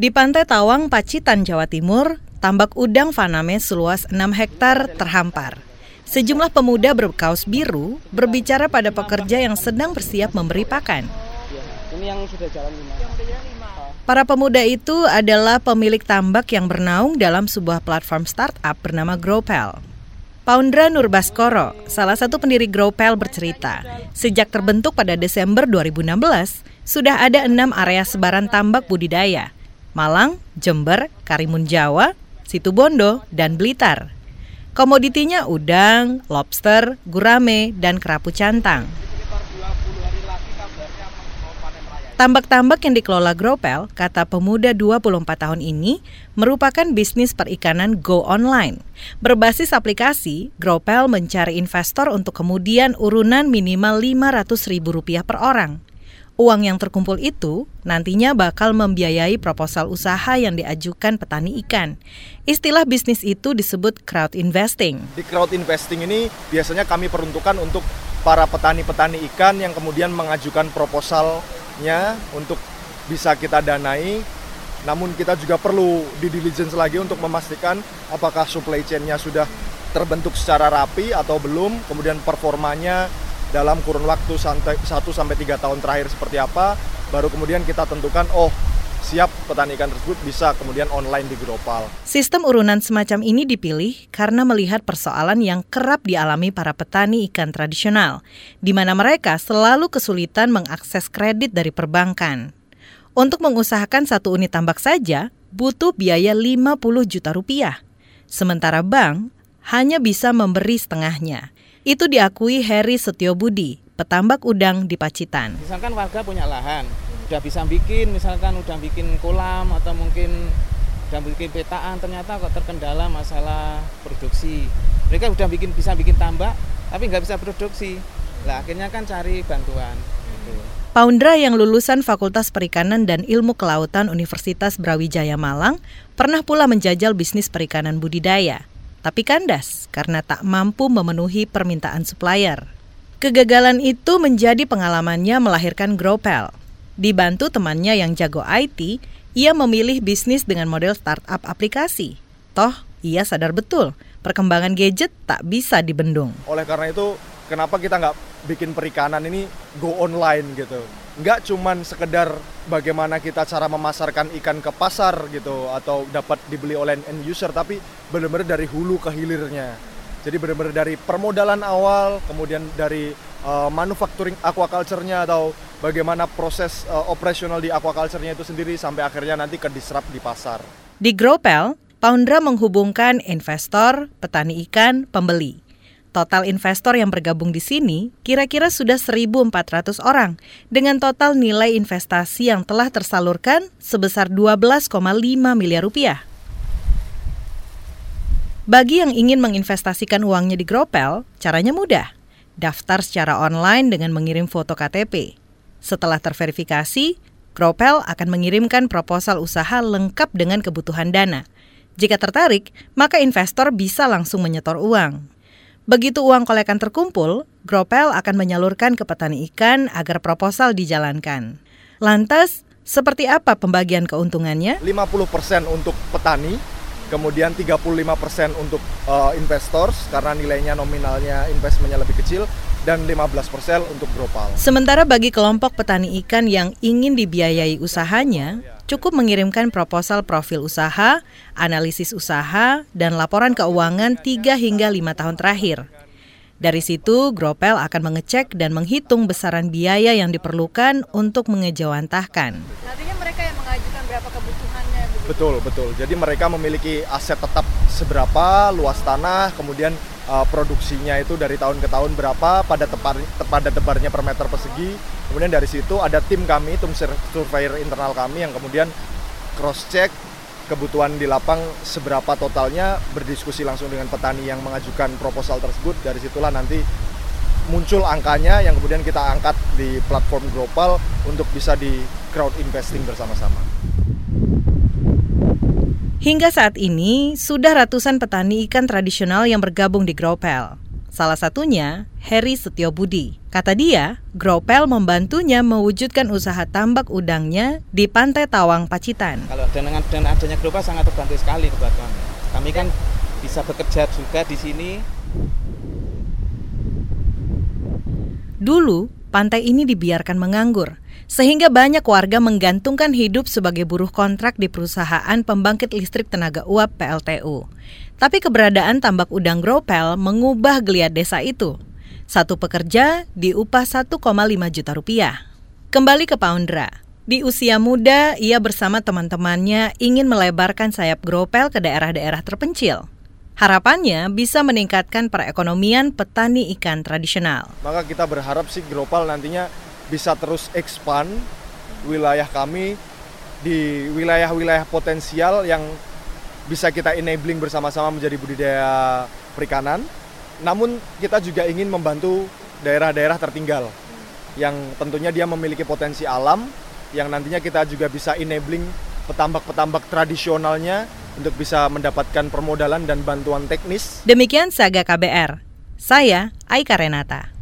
Di Pantai Tawang, Pacitan, Jawa Timur, tambak udang Faname seluas 6 hektar terhampar. Sejumlah pemuda berkaus biru berbicara pada pekerja yang sedang bersiap memberi pakan. Ini yang sudah jalan lima. Para pemuda itu adalah pemilik tambak yang bernaung dalam sebuah platform startup bernama Growpel. Paundra Nurbaskoro, salah satu pendiri Growpel bercerita, sejak terbentuk pada Desember 2016, sudah ada enam area sebaran tambak budidaya – Malang, Jember, Karimun Jawa, Situbondo, dan Blitar. Komoditinya udang, lobster, gurame, dan kerapu cantang. Tambak-tambak yang dikelola Gropel, kata pemuda 24 tahun ini, merupakan bisnis perikanan go online. Berbasis aplikasi, Gropel mencari investor untuk kemudian urunan minimal Rp500.000 per orang. Uang yang terkumpul itu nantinya bakal membiayai proposal usaha yang diajukan petani ikan. Istilah bisnis itu disebut crowd investing. Di crowd investing ini biasanya kami peruntukkan untuk para petani-petani ikan yang kemudian mengajukan proposalnya untuk bisa kita danai. Namun kita juga perlu di diligence lagi untuk memastikan apakah supply chain-nya sudah terbentuk secara rapi atau belum, kemudian performanya dalam kurun waktu 1 sampai 3 tahun terakhir seperti apa, baru kemudian kita tentukan oh siap petani ikan tersebut bisa kemudian online di Gropal. Sistem urunan semacam ini dipilih karena melihat persoalan yang kerap dialami para petani ikan tradisional, di mana mereka selalu kesulitan mengakses kredit dari perbankan. Untuk mengusahakan satu unit tambak saja, butuh biaya 50 juta rupiah. Sementara bank hanya bisa memberi setengahnya. Itu diakui Heri Setiobudi, petambak udang di Pacitan. Misalkan warga punya lahan, udah bisa bikin, misalkan udah bikin kolam atau mungkin udah bikin petaan, ternyata kok terkendala masalah produksi. Mereka udah bikin bisa bikin tambak, tapi nggak bisa produksi. Lah akhirnya kan cari bantuan. Gitu. Paundra yang lulusan Fakultas Perikanan dan Ilmu Kelautan Universitas Brawijaya Malang pernah pula menjajal bisnis perikanan budidaya tapi kandas karena tak mampu memenuhi permintaan supplier. Kegagalan itu menjadi pengalamannya melahirkan Growpel. Dibantu temannya yang jago IT, ia memilih bisnis dengan model startup aplikasi. Toh, ia sadar betul perkembangan gadget tak bisa dibendung. Oleh karena itu, kenapa kita nggak bikin perikanan ini go online gitu? Nggak cuman sekedar bagaimana kita cara memasarkan ikan ke pasar gitu atau dapat dibeli oleh end user tapi benar-benar dari hulu ke hilirnya. Jadi benar-benar dari permodalan awal kemudian dari uh, manufacturing aquaculture-nya atau bagaimana proses uh, operasional di aquaculture-nya itu sendiri sampai akhirnya nanti ke disrupt di pasar. Di Gropel Poundra menghubungkan investor, petani ikan, pembeli Total investor yang bergabung di sini kira-kira sudah 1.400 orang dengan total nilai investasi yang telah tersalurkan sebesar 12,5 miliar rupiah. Bagi yang ingin menginvestasikan uangnya di Gropel, caranya mudah. Daftar secara online dengan mengirim foto KTP. Setelah terverifikasi, Gropel akan mengirimkan proposal usaha lengkap dengan kebutuhan dana. Jika tertarik, maka investor bisa langsung menyetor uang. Begitu uang kolekan terkumpul, Gropel akan menyalurkan ke petani ikan agar proposal dijalankan. Lantas, seperti apa pembagian keuntungannya? 50% untuk petani, kemudian 35% untuk uh, investor karena nilainya nominalnya investmentnya lebih kecil, dan 15% untuk Gropal. Sementara bagi kelompok petani ikan yang ingin dibiayai usahanya, cukup mengirimkan proposal profil usaha, analisis usaha, dan laporan keuangan 3 hingga 5 tahun terakhir. Dari situ, Gropel akan mengecek dan menghitung besaran biaya yang diperlukan untuk mengejawantahkan. Nantinya mereka yang mengajukan berapa kebutuhannya? Begitu? Betul, betul. Jadi mereka memiliki aset tetap seberapa, luas tanah, kemudian uh, produksinya itu dari tahun ke tahun berapa, pada tepar, pada tebarnya per meter persegi, Kemudian dari situ ada tim kami, tim surveyor internal kami yang kemudian cross check kebutuhan di lapang seberapa totalnya, berdiskusi langsung dengan petani yang mengajukan proposal tersebut. Dari situlah nanti muncul angkanya yang kemudian kita angkat di platform global untuk bisa di crowd investing bersama-sama. Hingga saat ini, sudah ratusan petani ikan tradisional yang bergabung di Gropel. Salah satunya Heri Setiobudi. Kata dia, Gropel membantunya mewujudkan usaha tambak udangnya di Pantai Tawang, Pacitan. Kalau dengan dan adanya Gropa sangat terbantu sekali buat kami. Kami kan bisa bekerja juga di sini. Dulu, pantai ini dibiarkan menganggur, sehingga banyak warga menggantungkan hidup sebagai buruh kontrak di perusahaan pembangkit listrik tenaga uap PLTU. Tapi keberadaan tambak udang Gropel mengubah geliat desa itu. Satu pekerja diupah 1,5 juta rupiah. Kembali ke Paundra. Di usia muda, ia bersama teman-temannya ingin melebarkan sayap Gropel ke daerah-daerah terpencil. Harapannya bisa meningkatkan perekonomian petani ikan tradisional. Maka kita berharap sih Gropal nantinya bisa terus expand wilayah kami di wilayah-wilayah potensial yang bisa kita enabling bersama-sama menjadi budidaya perikanan. Namun kita juga ingin membantu daerah-daerah tertinggal yang tentunya dia memiliki potensi alam yang nantinya kita juga bisa enabling petambak-petambak tradisionalnya untuk bisa mendapatkan permodalan dan bantuan teknis. Demikian Saga KBR. Saya Aika Renata.